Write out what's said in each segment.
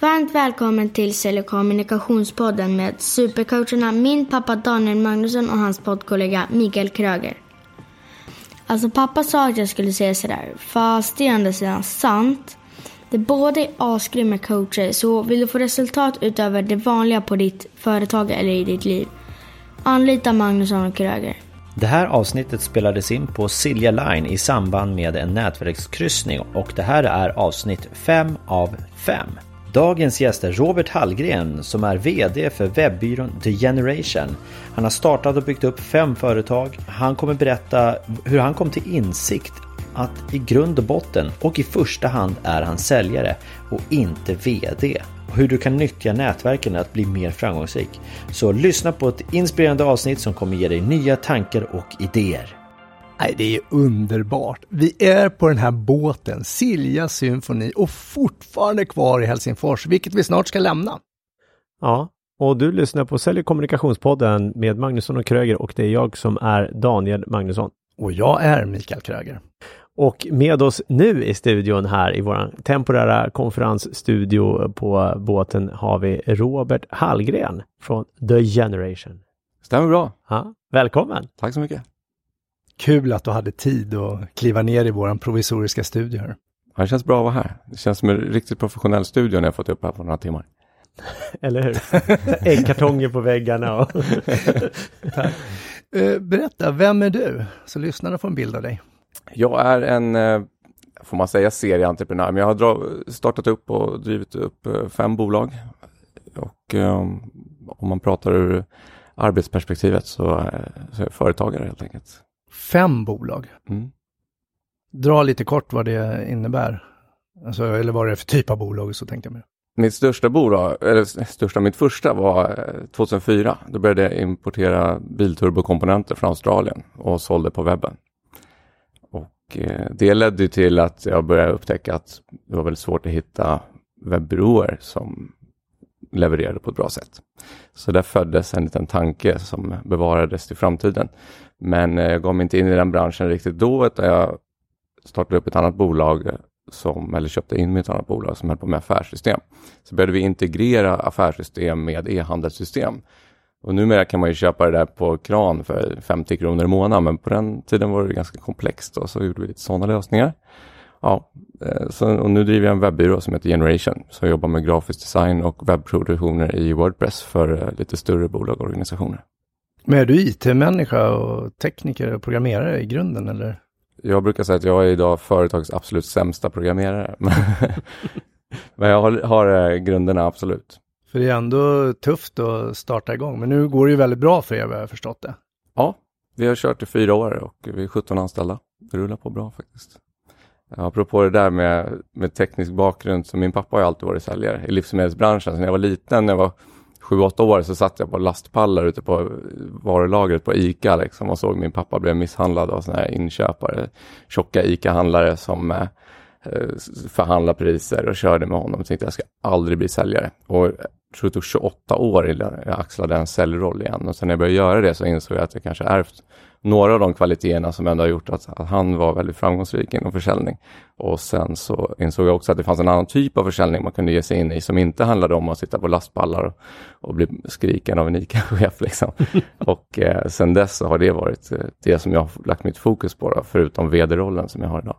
Varmt välkommen till Sälj och kommunikationspodden med supercoacherna min pappa Daniel Magnusson och hans poddkollega Mikael Kröger. Alltså pappa sa att jag skulle säga sådär, fast det är ändå sidan sant. Det båda är asgrymma coacher, så vill du få resultat utöver det vanliga på ditt företag eller i ditt liv, anlita Magnusson och Kröger. Det här avsnittet spelades in på Silja Line i samband med en nätverkskryssning och det här är avsnitt 5 av 5. Dagens gäst är Robert Hallgren som är VD för webbyrån The Generation. Han har startat och byggt upp fem företag. Han kommer berätta hur han kom till insikt att i grund och botten och i första hand är han säljare och inte VD. Och hur du kan nyttja nätverken att bli mer framgångsrik. Så lyssna på ett inspirerande avsnitt som kommer ge dig nya tankar och idéer. Nej, det är underbart. Vi är på den här båten, Silja Symfoni, och fortfarande kvar i Helsingfors, vilket vi snart ska lämna. Ja, och du lyssnar på Sälj kommunikationspodden med Magnusson och Kröger och det är jag som är Daniel Magnusson. Och jag är Mikael Kröger. Och med oss nu i studion här i våran temporära konferensstudio på båten har vi Robert Hallgren från The Generation. Stämmer bra. Ja, välkommen! Tack så mycket. Kul att du hade tid att kliva ner i våran provisoriska studio här. Ja, det känns bra att vara här. Det känns som en riktigt professionell studio när jag fått upp här på några timmar. Eller hur? Äggkartonger på väggarna och... Tack. Eh, Berätta, vem är du? Så lyssnarna får en bild av dig. Jag är en, eh, får man säga serieentreprenör, men jag har startat upp och drivit upp eh, fem bolag. Och eh, om man pratar ur arbetsperspektivet så, så är jag företagare helt enkelt. Fem bolag. Mm. Dra lite kort vad det innebär. Alltså, eller vad det är för typ av bolag, så tänkte jag mig. Mitt största bolag, eller största, mitt första var eh, 2004. Då började jag importera bilturbokomponenter från Australien och sålde på webben. Och eh, det ledde till att jag började upptäcka att det var väldigt svårt att hitta webbyråer som levererade på ett bra sätt. Så där föddes en liten tanke som bevarades till framtiden. Men eh, jag gav mig inte in i den branschen riktigt då, utan jag startade upp ett annat bolag eh, som, eller köpte in med ett annat bolag som höll på med affärssystem. Så började vi integrera affärssystem med e-handelssystem. Och numera kan man ju köpa det där på kran för 50 kronor i månaden, men på den tiden var det ganska komplext och så gjorde vi lite sådana lösningar. Ja, eh, så, och nu driver jag en webbyrå som heter Generation, som jobbar med grafisk design och webbproduktioner i Wordpress för eh, lite större bolag och organisationer. Men är du IT-människa och tekniker och programmerare i grunden, eller? Jag brukar säga att jag är idag företagets absolut sämsta programmerare. Men jag har, har eh, grunderna absolut. För det är ändå tufft att starta igång, men nu går det ju väldigt bra för er vad jag har förstått det. Ja, vi har kört i fyra år och vi är 17 anställda. Det rullar på bra faktiskt. Apropå det där med, med teknisk bakgrund, så min pappa har ju alltid varit säljare i livsmedelsbranschen. Så när jag var liten, när jag var sju, åtta år, så satt jag på lastpallar ute på varulagret på ICA liksom, och såg min pappa bli misshandlad av sådana här inköpare, tjocka ICA-handlare som eh, eh förhandla priser och körde med honom Jag tänkte jag ska aldrig bli säljare. Och jag tror det tog 28 år innan jag axlade en säljroll igen. Och sen när jag började göra det så insåg jag att jag kanske ärvt några av de kvaliteterna som ändå har gjort att, att han var väldigt framgångsrik inom försäljning. Och sen så insåg jag också att det fanns en annan typ av försäljning man kunde ge sig in i som inte handlade om att sitta på lastpallar och, och bli skriken av en ICA-chef. Liksom. och eh, sen dess så har det varit eh, det som jag har lagt mitt fokus på, då, förutom vd-rollen som jag har idag.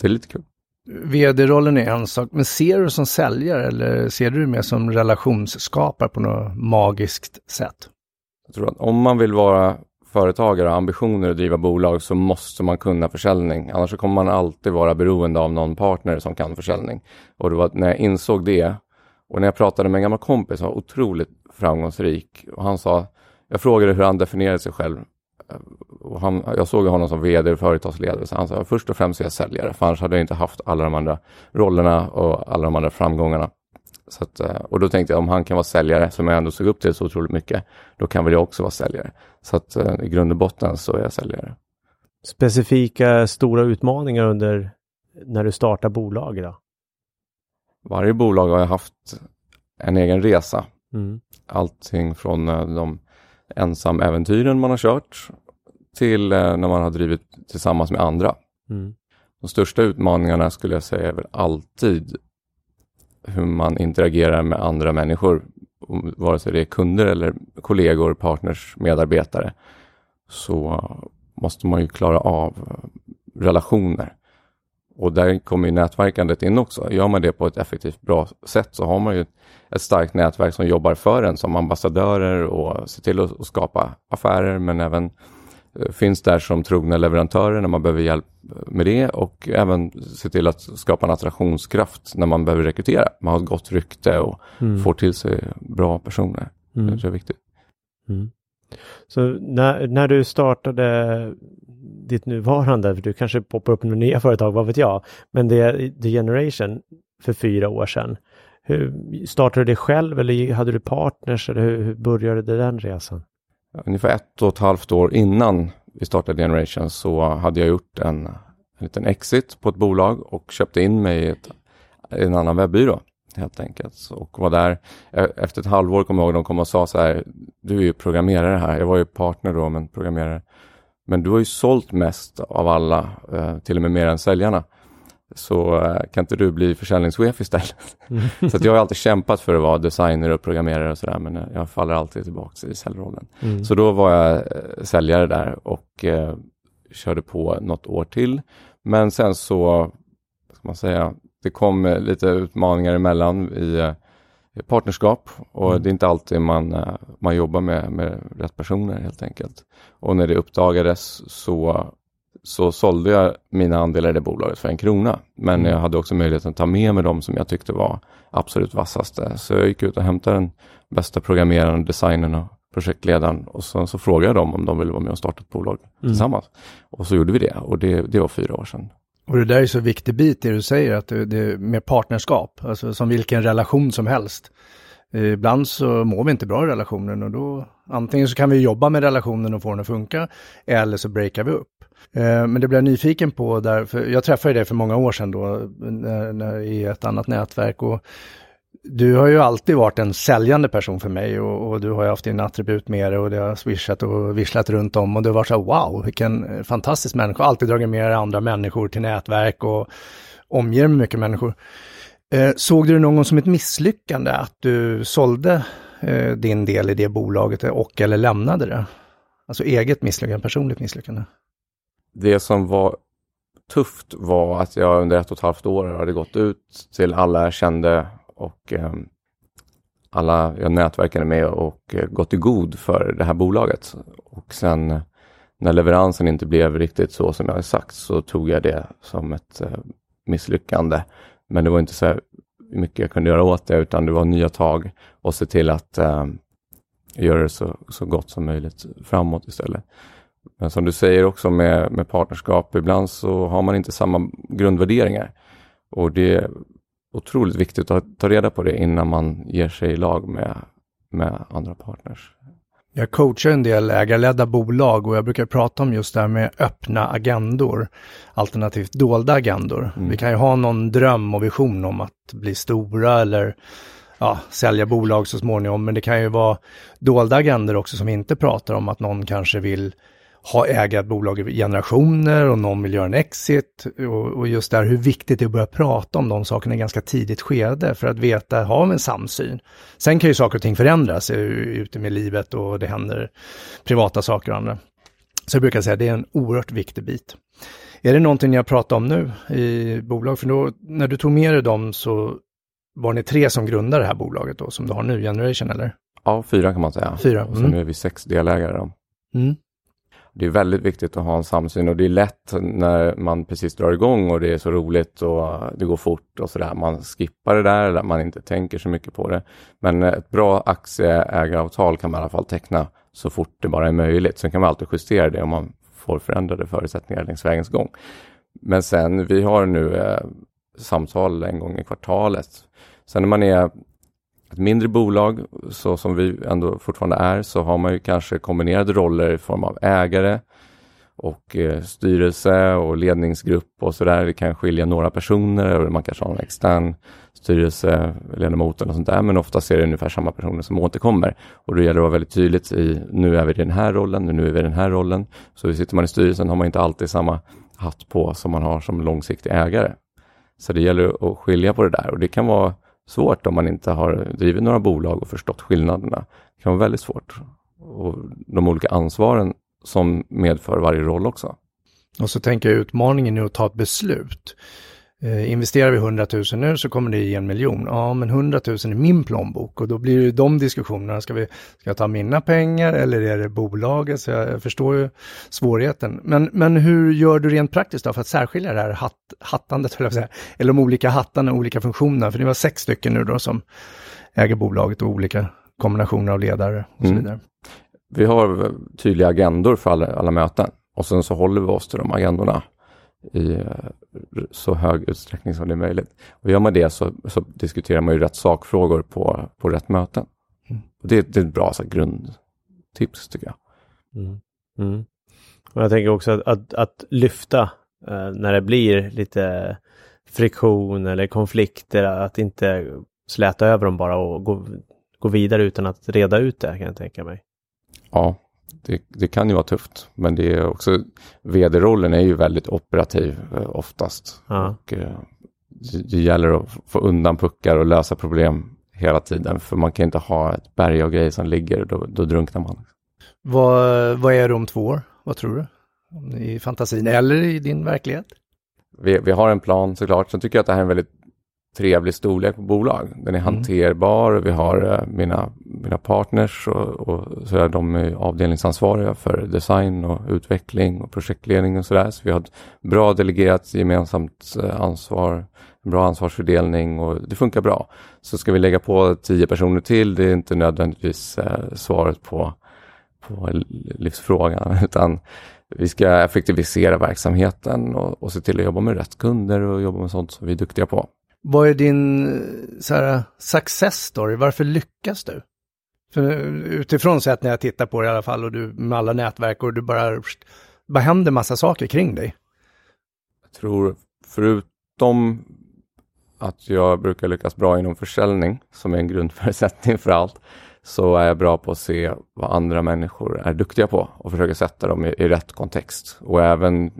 Det är lite kul. VD-rollen är en sak, men ser du som säljare eller ser du det mer som relationsskapare på något magiskt sätt? Jag tror att om man vill vara företagare och har ambitioner att driva bolag så måste man kunna försäljning. Annars kommer man alltid vara beroende av någon partner som kan försäljning. Och det var när jag insåg det och när jag pratade med en gammal kompis som var otroligt framgångsrik och han sa, jag frågade hur han definierade sig själv och han, jag såg honom som vd och företagsledare, så han sa först och främst är jag säljare, för annars hade jag inte haft alla de andra rollerna och alla de andra framgångarna. Att, och då tänkte jag om han kan vara säljare, som jag ändå såg upp till så otroligt mycket, då kan väl jag också vara säljare. Så att i grund och botten så är jag säljare. Specifika stora utmaningar under när du startar bolag då? Varje bolag har haft en egen resa. Mm. Allting från de ensamäventyren man har kört till när man har drivit tillsammans med andra. Mm. De största utmaningarna skulle jag säga är väl alltid hur man interagerar med andra människor, vare sig det är kunder eller kollegor, partners, medarbetare, så måste man ju klara av eh, relationer. Och där kommer ju nätverkandet in också. Gör man det på ett effektivt bra sätt så har man ju ett starkt nätverk som jobbar för en som ambassadörer och ser till att skapa affärer men även finns där som trogna leverantörer när man behöver hjälp med det och även se till att skapa en attraktionskraft när man behöver rekrytera. Man har ett gott rykte och mm. får till sig bra personer. Mm. Det är viktigt. Mm. Så när, när du startade ditt nuvarande, för du kanske poppar upp några nya företag, vad vet jag, men det är The Generation för fyra år sedan. Hur, startade du det själv eller hade du partners eller hur, hur började den resan? Ungefär ett och ett halvt år innan vi startade Generation så hade jag gjort en, en liten exit på ett bolag och köpte in mig i, ett, i en annan webbyrå helt enkelt. Och var där, e, efter ett halvår kommer jag ihåg, de kom och sa så här, du är ju programmerare här, jag var ju partner då, men programmerare. Men du har ju sålt mest av alla, eh, till och med mer än säljarna. Så eh, kan inte du bli försäljningschef istället? Mm. så jag har alltid kämpat för att vara designer och programmerare och sådär, men jag faller alltid tillbaka i säljrollen. Mm. Så då var jag eh, säljare där och eh, körde på något år till. Men sen så, ska man säga, det kom lite utmaningar emellan i partnerskap och mm. det är inte alltid man, eh, man jobbar med, med rätt personer helt enkelt. Och när det uppdagades så, så sålde jag mina andelar i det bolaget för en krona. Men mm. jag hade också möjligheten att ta med mig de som jag tyckte var absolut vassaste. Så jag gick ut och hämtade den bästa programmeraren, designern och projektledaren och sen så frågade jag dem om de ville vara med och starta ett bolag mm. tillsammans. Och så gjorde vi det och det, det var fyra år sedan. Och det där är så viktig bit, det du säger, att det, det är med partnerskap, alltså som vilken relation som helst. Ibland så mår vi inte bra i relationen och då antingen så kan vi jobba med relationen och få den att funka eller så breakar vi upp. Eh, men det blev jag nyfiken på där, för jag träffade dig för många år sedan då när, när, i ett annat nätverk och du har ju alltid varit en säljande person för mig och, och du har ju haft din attribut med dig och det har swishat och visslat runt om och du har varit så här, wow, vilken fantastisk människa, alltid dragit med dig andra människor till nätverk och omger med mycket människor. Eh, såg du det någon gång som ett misslyckande att du sålde eh, din del i det bolaget och eller lämnade det? Alltså eget misslyckande, personligt misslyckande? Det som var tufft var att jag under ett och ett halvt år hade gått ut till alla jag kände och eh, alla jag nätverkade med och eh, gått i god för det här bolaget. Och sen eh, när leveransen inte blev riktigt så som jag hade sagt så tog jag det som ett eh, misslyckande. Men det var inte så mycket jag kunde göra åt det utan det var nya tag och se till att eh, göra det så, så gott som möjligt framåt istället. Men som du säger också med, med partnerskap, ibland så har man inte samma grundvärderingar. Och det otroligt viktigt att ta reda på det innan man ger sig i lag med, med andra partners. Jag coachar en del ägarledda bolag och jag brukar prata om just det här med öppna agendor, alternativt dolda agendor. Mm. Vi kan ju ha någon dröm och vision om att bli stora eller ja, sälja bolag så småningom, men det kan ju vara dolda agendor också som inte pratar om att någon kanske vill ha ägat bolag i generationer och någon vill göra en exit. Och, och just där hur viktigt det är att börja prata om de sakerna i ganska tidigt skede för att veta, har vi en samsyn? Sen kan ju saker och ting förändras ute med livet och det händer privata saker och andra. Så jag brukar säga att det är en oerhört viktig bit. Är det någonting ni har pratat om nu i bolag? För då, när du tog med dig dem så var ni tre som grundade det här bolaget då, som du har nu, Generation, eller? Ja, fyra kan man säga. Fyra. Mm. Och så nu är vi sex delägare. Då. Mm det är väldigt viktigt att ha en samsyn och det är lätt när man precis drar igång och det är så roligt och det går fort och sådär. Man skippar det där eller man inte tänker så mycket på det. Men ett bra aktieägaravtal kan man i alla fall teckna så fort det bara är möjligt. Sen kan man alltid justera det om man får förändrade förutsättningar längs vägens gång. Men sen, vi har nu eh, samtal en gång i kvartalet. Sen när man är ett mindre bolag, så som vi ändå fortfarande är, så har man ju kanske kombinerade roller i form av ägare och eh, styrelse och ledningsgrupp och sådär. Det kan skilja några personer eller man kanske har en extern styrelseledamot eller sånt där, men oftast är det ungefär samma personer som återkommer. Och då gäller det att vara väldigt tydligt i, nu är vi i den här rollen, nu är vi i den här rollen. Så sitter man i styrelsen har man inte alltid samma hatt på som man har som långsiktig ägare. Så det gäller att skilja på det där och det kan vara svårt om man inte har drivit några bolag och förstått skillnaderna. Det kan vara väldigt svårt. Och de olika ansvaren som medför varje roll också. Och så tänker jag utmaningen är att ta ett beslut. Eh, investerar vi 100 000 nu så kommer det ge en miljon. Ja, men 100 000 är min plånbok och då blir det de diskussionerna. Ska, vi, ska jag ta mina pengar eller är det bolaget? Så jag, jag förstår ju svårigheten. Men, men hur gör du rent praktiskt då för att särskilja det här hatt, hattandet, eller, säga, eller de olika hattarna, olika funktionerna? För det var sex stycken nu då som äger bolaget och olika kombinationer av ledare och så mm. vidare. Vi har tydliga agendor för alla, alla möten och sen så håller vi oss till de agendorna i eh, så hög utsträckning som det är möjligt. Och gör man det så, så diskuterar man ju rätt sakfrågor på, på rätt möten. Mm. Och det, det, är ett bra så här, grundtips tycker jag. Mm. Mm. Och jag tänker också att, att, att lyfta eh, när det blir lite friktion eller konflikter, att inte släta över dem bara och gå, gå vidare utan att reda ut det kan jag tänka mig. Ja, det, det, kan ju vara tufft, men det är också, vd-rollen är ju väldigt operativ eh, oftast. Ja. Och, eh, det, det, gäller att få undan puckar och lösa problem hela tiden, för man kan inte ha ett berg av grejer som ligger, då, då drunknar man. Vad, vad är det om två år? Vad tror du? I fantasin eller i din verklighet? Vi, vi har en plan såklart. Sen tycker jag att det här är en väldigt trevlig storlek på bolag. Den är mm. hanterbar. Vi har uh, mina, mina partners och, och så är de är avdelningsansvariga för design och utveckling och projektledning och sådär. Så vi har ett bra delegerat gemensamt uh, ansvar, en bra ansvarsfördelning och det funkar bra. Så ska vi lägga på tio personer till, det är inte nödvändigtvis uh, svaret på, på livsfrågan, utan vi ska effektivisera verksamheten och, och se till att jobba med rätt kunder och jobba med sånt som vi är duktiga på. Vad är din eh, så här, eh, success story? Varför lyckas du? För eh, utifrån sett när jag tittar på det i alla fall och du med alla nätverk och du bara, bara händer massa saker kring dig. Jag tror förutom att jag brukar lyckas bra inom försäljning, som är en grundförutsättning för allt, så är jag bra på att se vad andra människor är duktiga på och försöka sätta dem i, i rätt kontext. Och även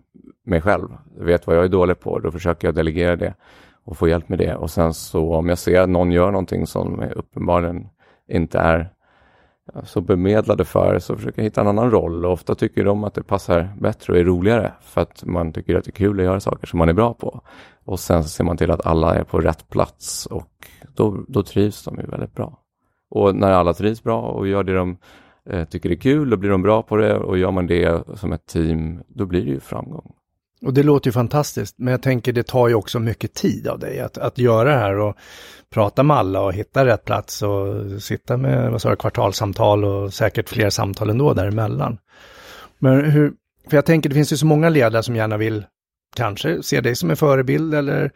mig själv. Jag vet vad jag är dålig på, då försöker jag delegera det och få hjälp med det. Och sen så om jag ser att någon gör någonting som uppenbarligen inte är så bemedlade för så försöker jag hitta en annan roll och ofta tycker de att det passar bättre och är roligare för att man tycker att det är kul att göra saker som man är bra på. Och sen så ser man till att alla är på rätt plats och då, då trivs de ju väldigt bra. Och när alla trivs bra och gör det de eh, tycker är kul, då blir de bra på det och gör man det som ett team, då blir det ju framgång. Och det låter ju fantastiskt, men jag tänker det tar ju också mycket tid av dig att, att göra det här och prata med alla och hitta rätt plats och sitta med vad sa kvartalssamtal och säkert fler samtal ändå däremellan. Men hur, för jag tänker det finns ju så många ledare som gärna vill kanske se dig som en förebild eller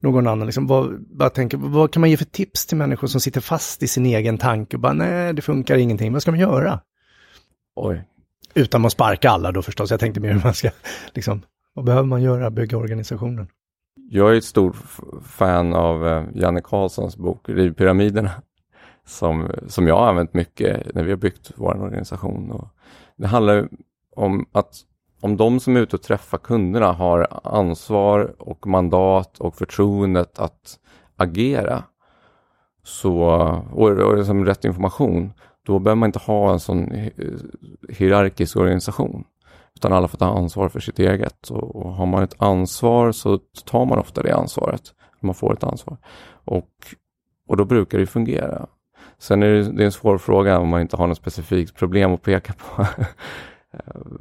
någon annan. Liksom, vad, bara tänker, vad kan man ge för tips till människor som sitter fast i sin egen tanke och bara nej, det funkar ingenting. Vad ska man göra? Oj. Utan att sparka alla då förstås. Jag tänkte mer hur man ska liksom vad behöver man göra, bygga organisationen? Jag är ett stort fan av eh, Janne Karlssons bok Rivpyramiderna som, som jag har använt mycket när vi har byggt vår organisation. Och det handlar om att om de som är ute och träffar kunderna har ansvar och mandat och förtroendet att agera så, och, och liksom rätt information, då behöver man inte ha en sån hierarkisk organisation. Utan alla får ta ansvar för sitt eget. Och, har man ett ansvar så tar man ofta det ansvaret. Man får ett ansvar. Och, och då brukar det fungera. Sen är det, det är en svår fråga om man inte har något specifikt problem att peka på.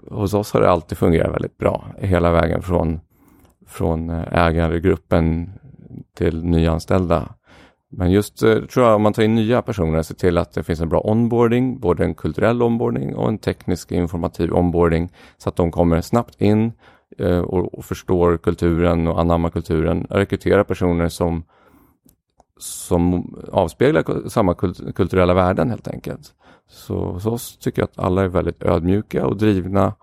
Hos oss har det alltid fungerat väldigt bra. Hela vägen från, från eh, ägargruppen till nyanställda men just eh, tror jag om man tar in nya personer, se till att det finns en bra onboarding, både en kulturell onboarding och en teknisk informativ onboarding, så att de kommer snabbt in eh, och, förstår kulturen och anammar kulturen. Rekrytera personer som, som avspeglar samma kulturella värden helt enkelt. Så hos oss tycker jag att alla är väldigt ödmjuka och drivna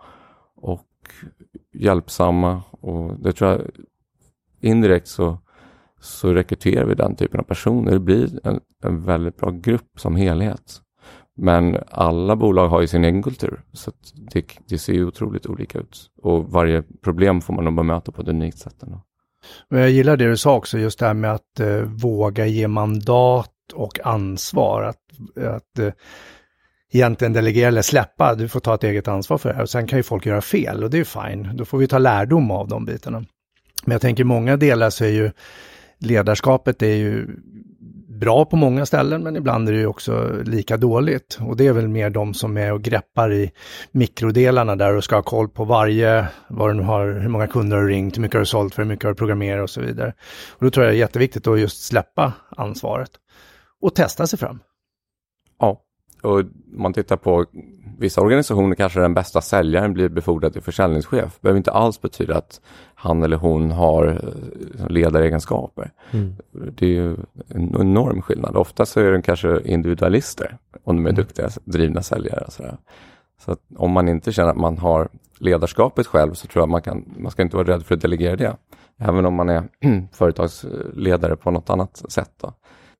och hjälpsamma och det tror jag indirekt så så rekryterar vi den typen av personer. Det blir en, en väldigt bra grupp som helhet. Men alla bolag har ju sin egen kultur, så det, det, ser ju otroligt olika ut. Och varje problem får man nog bemöta på ett unikt sätt. Ändå. Men jag gillar det du sa också, just det här med att eh, våga ge mandat och ansvar. Att, att eh, egentligen delegera eller släppa, du får ta ett eget ansvar för det här. Och sen kan ju folk göra fel och det är fine. Då får vi ta lärdom av de bitarna. Men jag tänker många delar så är ju ledarskapet är ju bra på många ställen men ibland är det ju också lika dåligt. Och det är väl mer de som är och greppar i mikrodelarna där och ska ha koll på varje, vad du har, hur många kunder har du ringt, hur mycket har du sålt för, hur mycket har du programmerat och så vidare. Och då tror jag det är jätteviktigt att just släppa ansvaret och testa sig fram. Och man tittar på vissa organisationer kanske den bästa säljaren blir befordrad till försäljningschef. Det behöver inte alls betyda att han eller hon har eh, ledaregenskaper. Mm. Det är ju en enorm skillnad. Oftast är de kanske individualister om de är mm. duktiga, drivna säljare. Och sådär. Så om man inte känner att man har ledarskapet själv så tror jag man kan, man ska inte vara rädd för att delegera det. Även om man är företagsledare på något annat sätt. Då.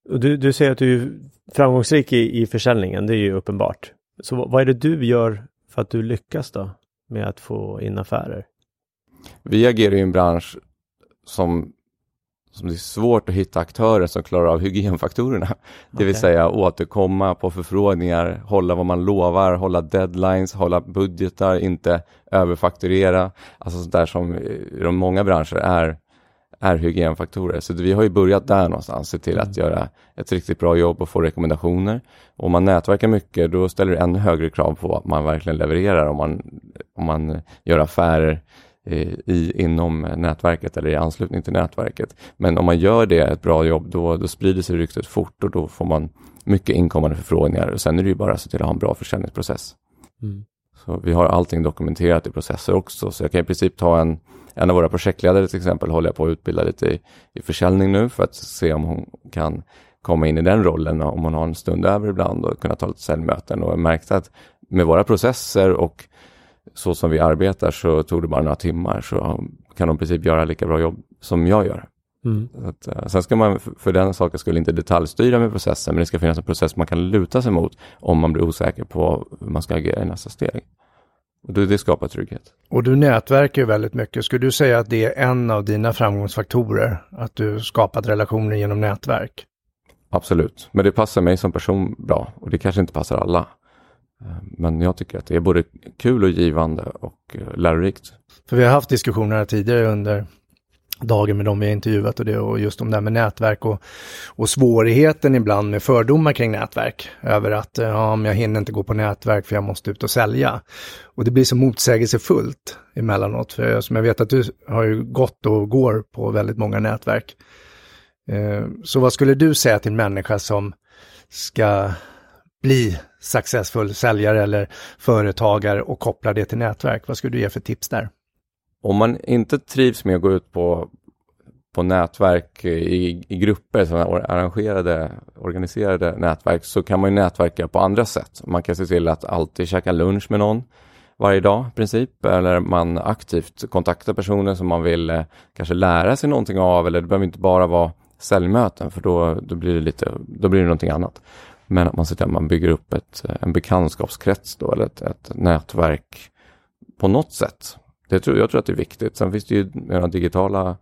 Du, du säger att du är framgångsrik i, i försäljningen, det är ju uppenbart. Så vad är det du gör för att du lyckas då med att få in affärer? Vi agerar i en bransch som, som det är svårt att hitta aktörer som klarar av hygienfaktorerna. Okay. Det vill säga återkomma på förfrågningar, hålla vad man lovar, hålla deadlines, hålla budgetar, inte överfakturera. Alltså sånt där som i de många branscher är är hygienfaktorer. Så vi har ju börjat där någonstans, se till att mm. göra ett riktigt bra jobb och få rekommendationer. Om man nätverkar mycket, då ställer det ännu högre krav på att man verkligen levererar om man, om man gör affärer eh, i, inom nätverket eller i anslutning till nätverket. Men om man gör det, ett bra jobb, då, då sprider sig ryktet fort och då får man mycket inkommande förfrågningar. Och sen är det ju bara att se till att ha en bra försäljningsprocess. Mm. Så vi har allting dokumenterat i processer också, så jag kan i princip ta en en av våra projektledare till exempel håller jag på att utbilda lite i, i försäljning nu för att se om hon kan komma in i den rollen om hon har en stund över ibland och kunna ta lite säljmöten. Och jag märkte att med våra processer och så som vi arbetar så tog det bara några timmar så kan hon i princip göra lika bra jobb som jag gör. Mm. Att, uh, sen ska man för den saken skulle inte detaljstyra med processen men det ska finnas en process man kan luta sig mot om man blir osäker på hur man ska agera i nästa steg. Och det, det skapar trygghet. Och du nätverkar ju väldigt mycket. Skulle du säga att det är en av dina framgångsfaktorer? Att du skapat relationer genom nätverk? Absolut, men det passar mig som person bra och det kanske inte passar alla. Eh, men jag tycker att det är både kul och givande och eh, lärorikt. För vi har haft diskussioner tidigare under dagen med dem vi har intervjuat och det och just om det här med nätverk och, och svårigheten ibland med fördomar kring nätverk. Över att eh, ja, men jag hinner inte gå på nätverk för jag måste ut och sälja. Och det blir så motsägelsefullt emellanåt. För som jag vet att du har ju gått och går på väldigt många nätverk. Eh, så vad skulle du säga till en människa som ska bli successfull säljare eller företagare och koppla det till nätverk? Vad skulle du ge för tips där? Om man inte trivs med att gå ut på, på nätverk i, i grupper, sådana arrangerade, organiserade nätverk, så kan man ju nätverka på andra sätt. Man kan se till att alltid käka lunch med någon varje dag i princip, eller man aktivt kontaktar personer som man vill eh, kanske lära sig någonting av, eller det behöver inte bara vara säljmöten, för då, då, blir det lite, då blir det någonting annat. Men att man ser till att man bygger upp ett, eh, en bekantskapskrets då, eller ett, ett nätverk på något sätt det tror, jag tror att det är viktigt. Sen finns det ju några digitala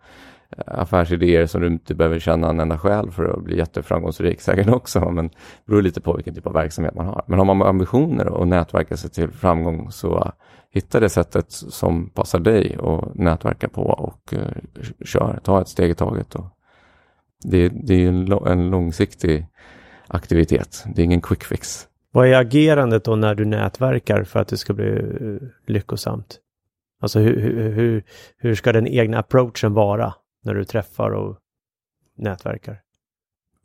eh, affärsidéer som du inte behöver känna en enda själ för att bli jätteframgångsrik säkert också. Men det beror lite på vilken typ av verksamhet man har. Men har man ambitioner och nätverka sig till framgång så hitta det sättet som passar dig och nätverka på och eh, uh, kör. Ta ett steg i taget. Och det, det är en, en långsiktig aktivitet. Det är ingen quick fix. Vad är agerandet då när du nätverkar för att det ska bli eh, lyckosamt? Alltså hur, hur, hur ska den egna approachen vara när du träffar och nätverkar?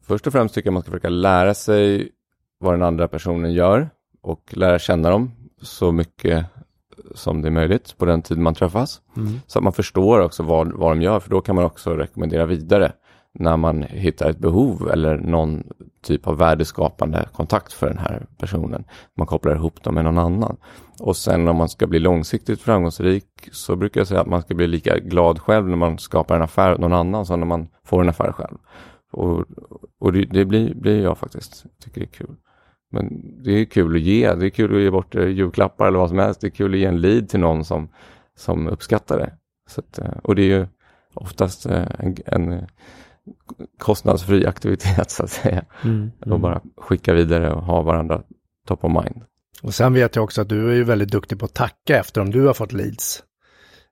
Först och främst tycker jag man ska försöka lära sig vad den andra personen gör och lära känna dem så mycket som det är möjligt på den tid man träffas. Mm. Så att man förstår också vad, vad de gör, för då kan man också rekommendera vidare när man hittar ett behov eller någon typ av värdeskapande kontakt för den här personen. Man kopplar ihop dem med någon annan. Och sen om man ska bli långsiktigt framgångsrik så brukar jag säga att man ska bli lika glad själv när man skapar en affär åt någon annan som när man får en affär själv. Och, och det, det, blir, blir jag faktiskt. Jag tycker det är kul. Men det är kul att ge. Det är kul att ge bort eh, julklappar eller vad som helst. Det är kul att ge en lead till någon som, som uppskattar det. Så att, eh, och det är ju oftast eh, en, en kostnadsfri aktivitet så att säga. Mm. Och bara skicka vidare och ha varandra top of mind. Och sen vet jag också att du är ju väldigt duktig på att tacka efter om du har fått leads.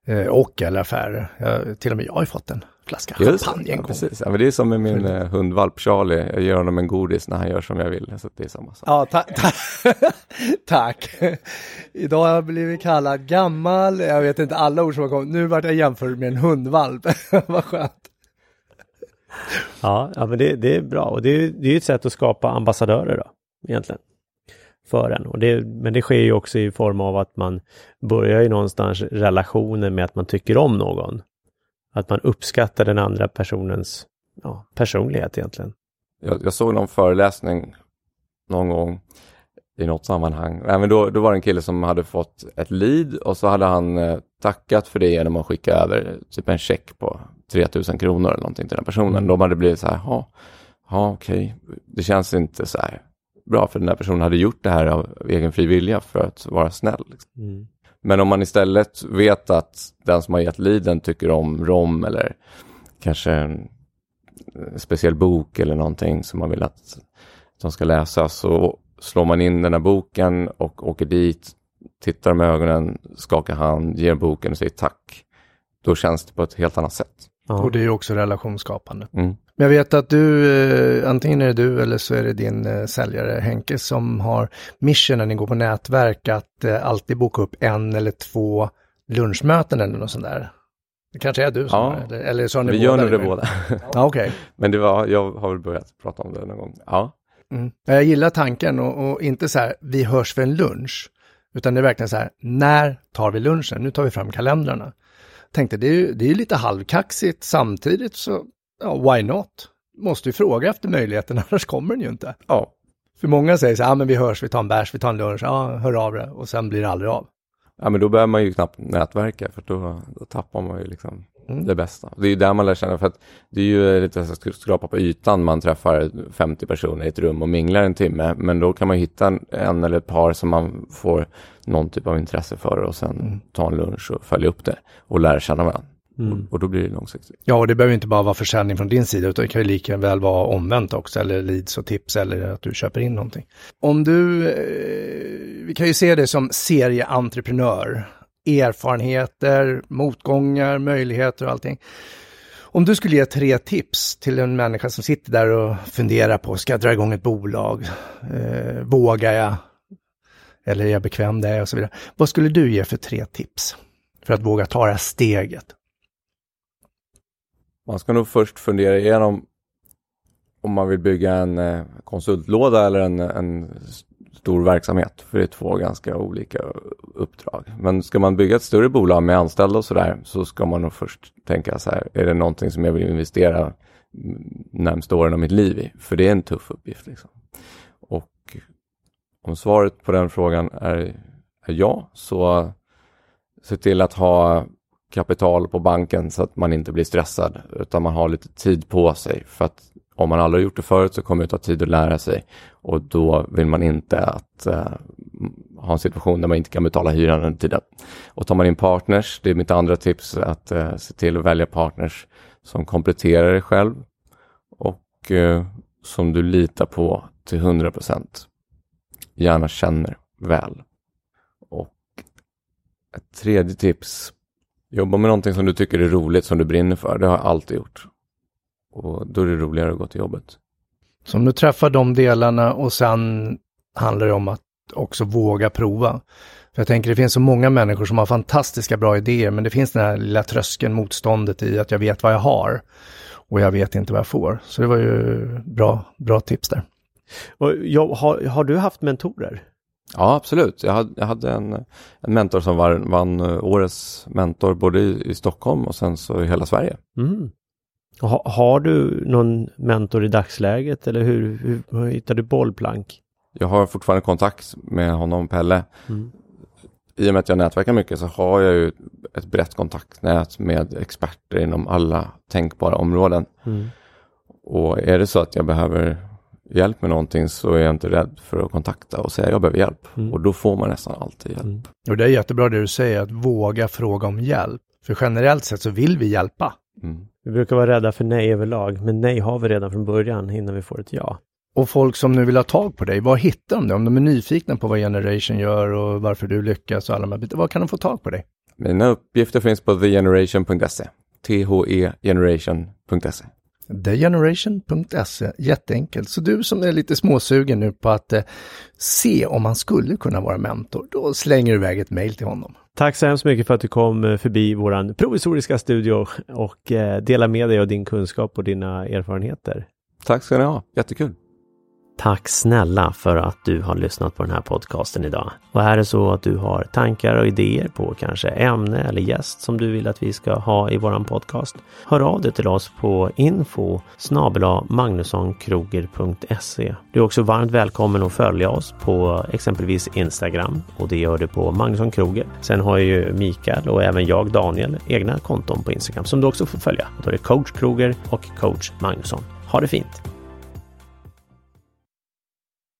Eh, och eller affärer. Jag, till och med jag har ju fått en flaska Just champagne det, en ja, gång. precis. Ja, men det är som med min eh, hundvalp Charlie. Jag ger honom en godis när han gör som jag vill. Så det är samma sak. Ja, ta ta tack. Idag har jag blivit kallad gammal, jag vet inte alla ord som har kommit. Nu vart jag jämförd med en hundvalp. Vad skönt. Ja, ja men det, det är bra och det är, det är ett sätt att skapa ambassadörer då, egentligen. För en. Och det, men det sker ju också i form av att man börjar ju någonstans relationen med att man tycker om någon. Att man uppskattar den andra personens ja, personlighet egentligen. Jag, jag såg någon föreläsning någon gång i något sammanhang. Nej, men då, då var det en kille som hade fått ett lead och så hade han eh, tackat för det genom att skicka över typ en check på 3000 kronor eller någonting till den personen. De hade blivit så här, ja, ja okej, det känns inte så här bra för den här personen hade gjort det här av egen fri vilja för att vara snäll. Liksom. Mm. Men om man istället vet att den som har gett leaden tycker om rom eller kanske en speciell bok eller någonting som man vill att de ska läsa så slår man in den här boken och åker dit, tittar med ögonen, skakar hand, ger boken och säger tack. Då känns det på ett helt annat sätt. Ja. Och det är ju också relationsskapande. Mm. Men jag vet att du, eh, antingen är det du eller så är det din eh, säljare Henke som har mission när ni går på nätverk att eh, alltid boka upp en eller två lunchmöten eller något sånt där. Det kanske är du som Ja. det, eller, eller så har ni Vi båda gör nog det med? båda. Ja, okej. Men det var, jag har väl börjat prata om det någon gång. Ja, Mm. Jag gillar tanken och, och inte så här, vi hörs för en lunch. Utan det är verkligen så här, när tar vi lunchen? Nu tar vi fram kalendrarna. Tänkte, det är ju det är ju lite halvkaxigt samtidigt så, ja, why not? Måste ju fråga efter möjligheten, annars kommer den ju inte. ja. För många säger så här, ja men vi hörs, vi tar en bärs, vi tar en lunch, ja, hör av det. Och sen blir det aldrig av. Ja men då behöver man ju knappt nätverka för då, då tappar man ju liksom Mm. det bästa. Det är där man lär känna för att det är ju lite så att skrapa på ytan. Man träffar 50 personer i ett rum och minglar en timme. Men då kan man hitta en, eller ett par som man får någon typ av intresse för och sen Mm. ta en lunch och följa upp det och lära känna varandra. Mm. Och, då blir det långsiktigt. Ja, och det behöver inte bara vara försäljning från din sida, utan det kan ju lika väl vara omvänt också, eller leads och tips, eller att du köper in någonting. Om du, eh, vi kan ju se det som serieentreprenör, erfarenheter, motgångar, möjligheter och allting. Om du skulle ge tre tips till en människa som sitter där och funderar på, ska jag dra igång ett bolag? Eh, vågar jag? Eller är jag bekväm där? Och så vidare. Vad skulle du ge för tre tips? För att våga ta det här steget? Man ska nog först fundera igenom om man vill bygga en eh, konsultlåda eller en, en stor verksamhet. För det är två ganska olika uppdrag. Men ska man bygga ett större bolag med anställda och sådär så ska man nog först tänka så här, är det någonting som jag vill investera närmsta åren av mitt liv i? För det är en tuff uppgift. Liksom. Och om svaret på den frågan är, är ja, så se till att ha kapital på banken så att man inte blir stressad utan man har lite tid på sig. För att om man aldrig har gjort det förut så kommer det ta tid att lära sig och då vill man inte att eh, ha en situation där man inte kan betala hyran under tiden. Och tar man in partners, det är mitt andra tips, att eh, se till att välja partners som kompletterar dig själv och eh, som du litar på till 100 procent. Gärna känner väl. Och ett tredje tips, jobba med någonting som du tycker är roligt, som du brinner för. Det har jag alltid gjort. Och då är det roligare att gå till jobbet. Så om du träffar de delarna och sen handlar det om att också våga prova. För jag tänker det finns så många människor som har fantastiska bra idéer men det finns den här lilla tröskeln, motståndet i att jag vet vad jag har och jag vet inte vad jag får. Så det var ju bra, bra tips där. Och jag, har, har du haft mentorer? Ja, absolut. Jag hade, jag hade en, en mentor som var, vann eh, årets mentor både i, i Stockholm och sen så i hela Sverige. Mm. Ha, har du någon mentor i dagsläget eller hur, hur, hur hittar du bollplank? Jag har fortfarande kontakt med honom, Pelle. Mm. I och med att jag nätverkar mycket så har jag ju ett brett kontaktnät med experter inom alla tänkbara områden. Mm. Och är det så att jag behöver hjälp med någonting så är jag inte rädd för att kontakta och säga jag behöver hjälp. Mm. Och då får man nästan alltid hjälp. Mm. Och det är jättebra det du säger, att våga fråga om hjälp. För generellt sett så vill vi hjälpa. Mm. Vi brukar vara rädda för nej överlag, men nej har vi redan från början innan vi får ett ja. Och folk som nu vill ha tag på dig, var hittar de dig? Om de är nyfikna på vad Generation gör och varför du lyckas och alla de här bitarna, var kan de få tag på dig? Mina uppgifter finns på thegeneration.se. T-H-E-generation.se. Thegeneration.se, jätteenkelt. Så du som är lite småsugen nu på att eh, se om man skulle kunna vara mentor, då slänger du iväg ett mejl till honom. Tack så hemskt mycket för att du kom eh, förbi våran provisoriska studio och eh, delar med dig av din kunskap och dina erfarenheter. Tack ska ni ha, jättekul. Tack snälla för att du har lyssnat på den här podcasten idag. Och är det så att du har tankar och idéer på kanske ämne eller gäst som du vill att vi ska ha i våran podcast. Hör av dig till oss på info magnussonkroger.se. Du är också varmt välkommen att följa oss på exempelvis Instagram och det gör du på Magnusson Kroger. Sen har ju Mikael och även jag Daniel egna konton på Instagram som du också får följa. Då är det coach Kroger och coach Magnusson. Ha det fint!